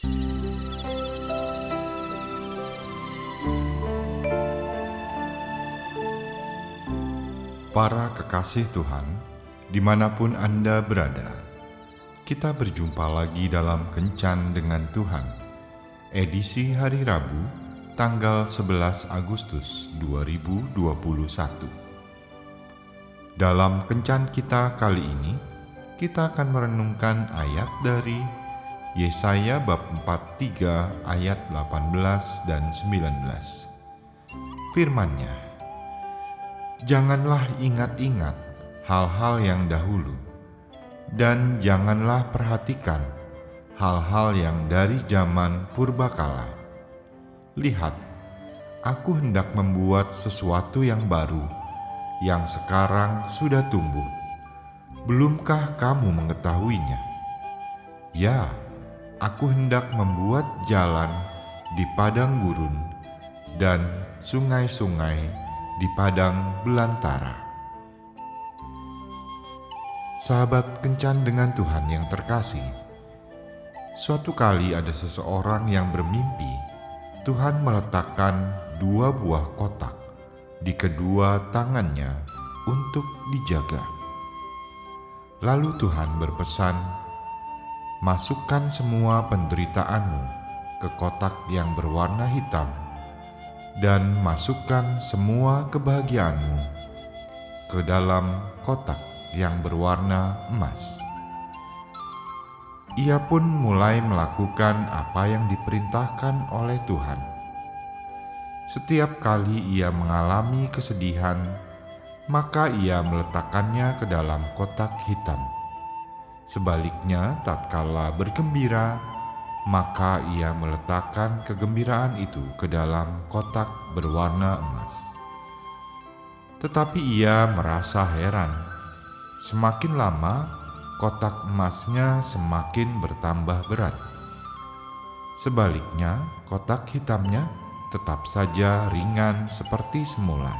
Para kekasih Tuhan, di mana pun Anda berada, kita berjumpa lagi dalam Kencan dengan Tuhan, edisi hari Rabu, tanggal 11 Agustus 2021. Dalam Kencan kita kali ini, kita akan merenungkan ayat dari Yesaya bab 43 ayat 18 dan 19. Firman-Nya, janganlah ingat-ingat hal-hal yang dahulu, dan janganlah perhatikan hal-hal yang dari zaman purbakala. Lihat, aku hendak membuat sesuatu yang baru, yang sekarang sudah tumbuh. Belumkah kamu mengetahuinya? Ya, aku hendak membuat jalan di padang gurun dan sungai-sungai di padang belantara. Sahabat kencan dengan Tuhan yang terkasih, suatu kali ada seseorang yang bermimpi Tuhan meletakkan dua buah kotak di kedua tangannya untuk dijaga. Lalu Tuhan berpesan, "Masukkan semua penderitaanmu ke kotak yang berwarna hitam." dan masukkan semua kebahagiaanmu ke dalam kotak yang berwarna emas. Ia pun mulai melakukan apa yang diperintahkan oleh Tuhan. Setiap kali ia mengalami kesedihan, maka ia meletakkannya ke dalam kotak hitam. Sebaliknya, tatkala bergembira, maka ia meletakkan kegembiraan itu ke dalam kotak berwarna emas. Tetapi ia merasa heran, semakin lama kotak emasnya semakin bertambah berat. Sebaliknya, kotak hitamnya tetap saja ringan seperti semula.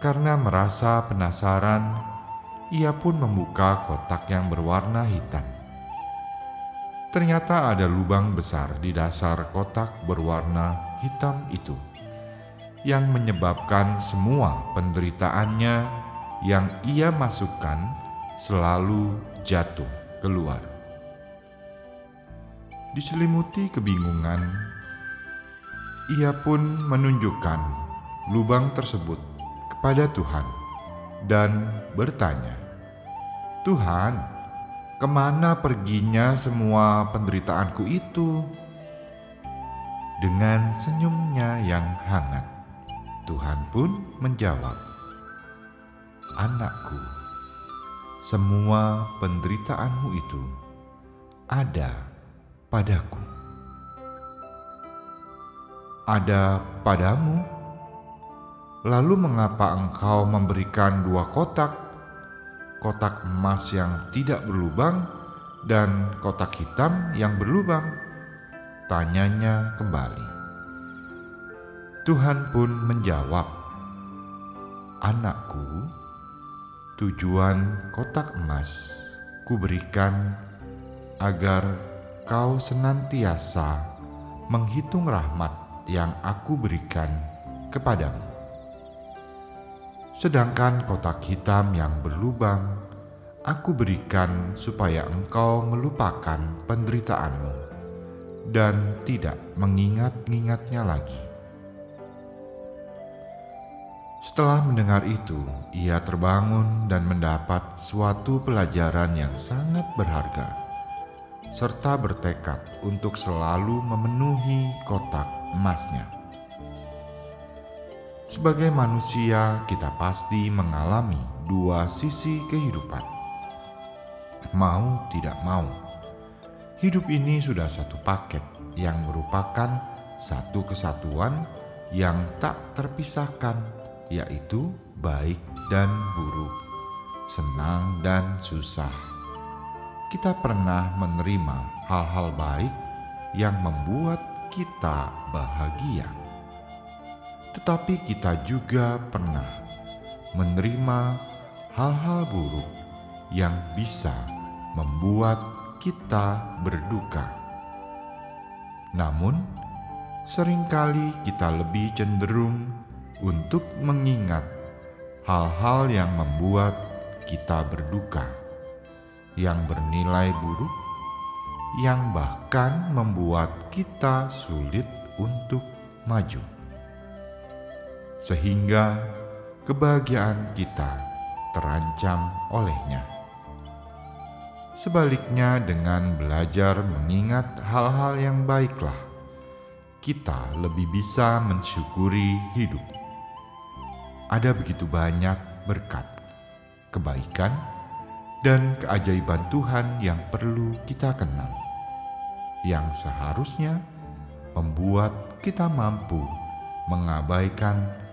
Karena merasa penasaran, ia pun membuka kotak yang berwarna hitam Ternyata ada lubang besar di dasar kotak berwarna hitam itu yang menyebabkan semua penderitaannya yang ia masukkan selalu jatuh keluar. Diselimuti kebingungan, ia pun menunjukkan lubang tersebut kepada Tuhan dan bertanya, "Tuhan, Ke mana perginya semua penderitaanku itu? Dengan senyumnya yang hangat, Tuhan pun menjawab, "Anakku, semua penderitaanmu itu ada padaku, ada padamu." Lalu, mengapa engkau memberikan dua kotak kotak emas yang tidak berlubang dan kotak hitam yang berlubang? Tanyanya kembali. Tuhan pun menjawab, "Anakku, tujuan kotak emas kuberikan agar kau senantiasa menghitung rahmat yang aku berikan kepadamu. Sedangkan kotak hitam yang berlubang, aku berikan supaya engkau melupakan penderitaanmu dan tidak mengingat-ingatnya lagi. Setelah mendengar itu, ia terbangun dan mendapat suatu pelajaran yang sangat berharga, serta bertekad untuk selalu memenuhi kotak emasnya. Sebagai manusia, kita pasti mengalami dua sisi kehidupan. Mau tidak mau, hidup ini sudah satu paket yang merupakan satu kesatuan yang tak terpisahkan, yaitu baik dan buruk, senang dan susah. Kita pernah menerima hal-hal baik yang membuat kita bahagia tetapi kita juga pernah menerima hal-hal buruk yang bisa membuat kita berduka. Namun, sering kali kita lebih cenderung untuk mengingat hal-hal yang membuat kita berduka, yang bernilai buruk, yang bahkan membuat kita sulit untuk maju, sehingga kebahagiaan kita terancam olehnya. Sebaliknya, dengan belajar mengingat hal-hal yang baiklah, kita lebih bisa mensyukuri hidup. Ada begitu banyak berkat, kebaikan, dan keajaiban Tuhan yang perlu kita kenal, yang seharusnya membuat kita mampu mengabaikan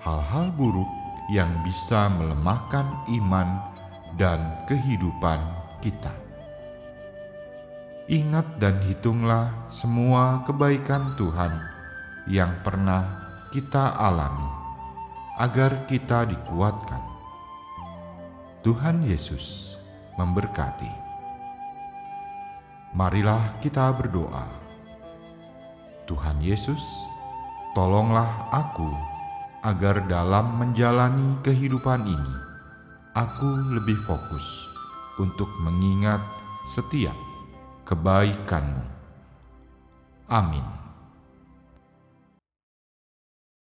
hal-hal buruk yang bisa melemahkan iman dan kehidupan kita. Ingat dan hitunglah semua kebaikan Tuhan yang pernah kita alami, agar kita dikuatkan. Tuhan Yesus memberkati. Marilah kita berdoa. Tuhan Yesus, tolonglah aku agar dalam menjalani kehidupan ini, aku lebih fokus untuk mengingat setiap kebaikanmu. Amin.